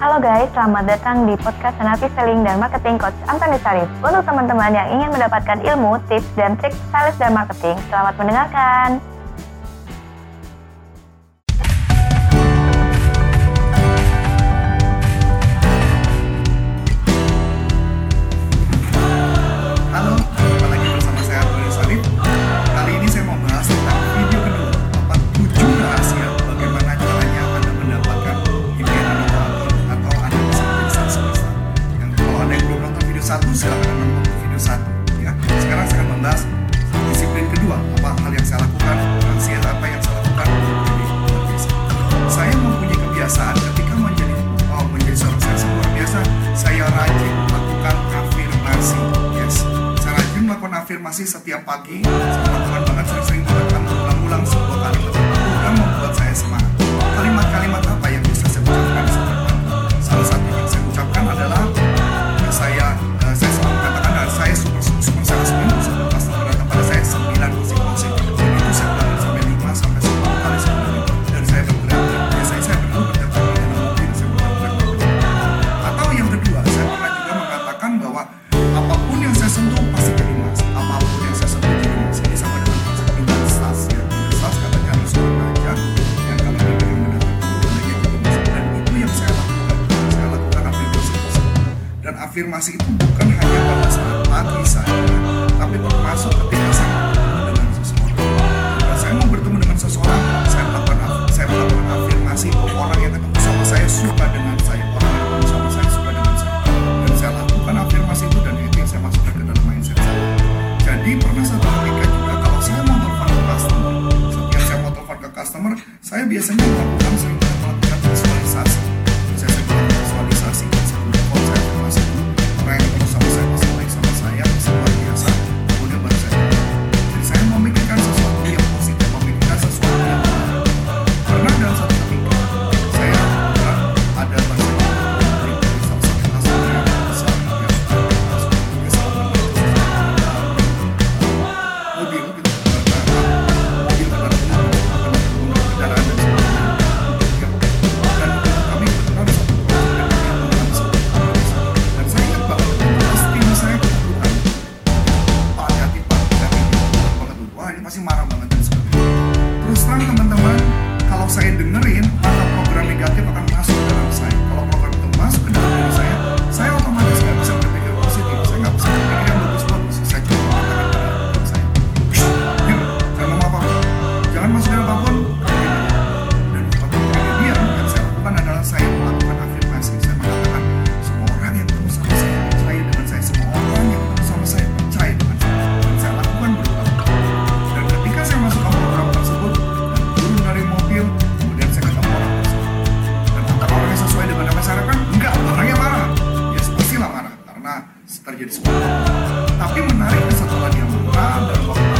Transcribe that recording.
Halo guys, selamat datang di podcast Senapi Selling dan Marketing Coach Antoni Sarif. Untuk teman-teman yang ingin mendapatkan ilmu, tips, dan trik sales dan marketing, selamat mendengarkan. 1 silahkan nonton video satu ya. Sekarang saya akan membahas disiplin kedua, apa hal yang saya lakukan, siapa apa yang saya lakukan menjadi luar. Saya mempunyai kebiasaan ketika menjadi oh, menjadi seorang sales luar biasa, saya rajin melakukan afirmasi. Yes, saya rajin melakukan afirmasi setiap pagi. Saya lakukan banget, saya sering melakukan ulang-ulang sebuah kalimat yang membuat saya semangat. afirmasi itu bukan hanya pada saat pagi saja, tapi termasuk ketika saya bertemu dengan seseorang. Ketika saya mau bertemu dengan seseorang, saya melakukan saya melakukan afirmasi bahwa orang yang ketemu sama saya suka dengan saya, orang yang ketemu sama saya suka dengan saya. Dan saya lakukan afirmasi itu dan itu yang saya masukkan ke dalam mindset saya. Jadi pernah satu ketika juga kalau saya mau telepon ke customer, setiap saya mau telepon ke customer, saya biasanya melakukan sering melakukan visualisasi terjadi sekolah. Tapi menarik kesatuan yang lokal dan waktu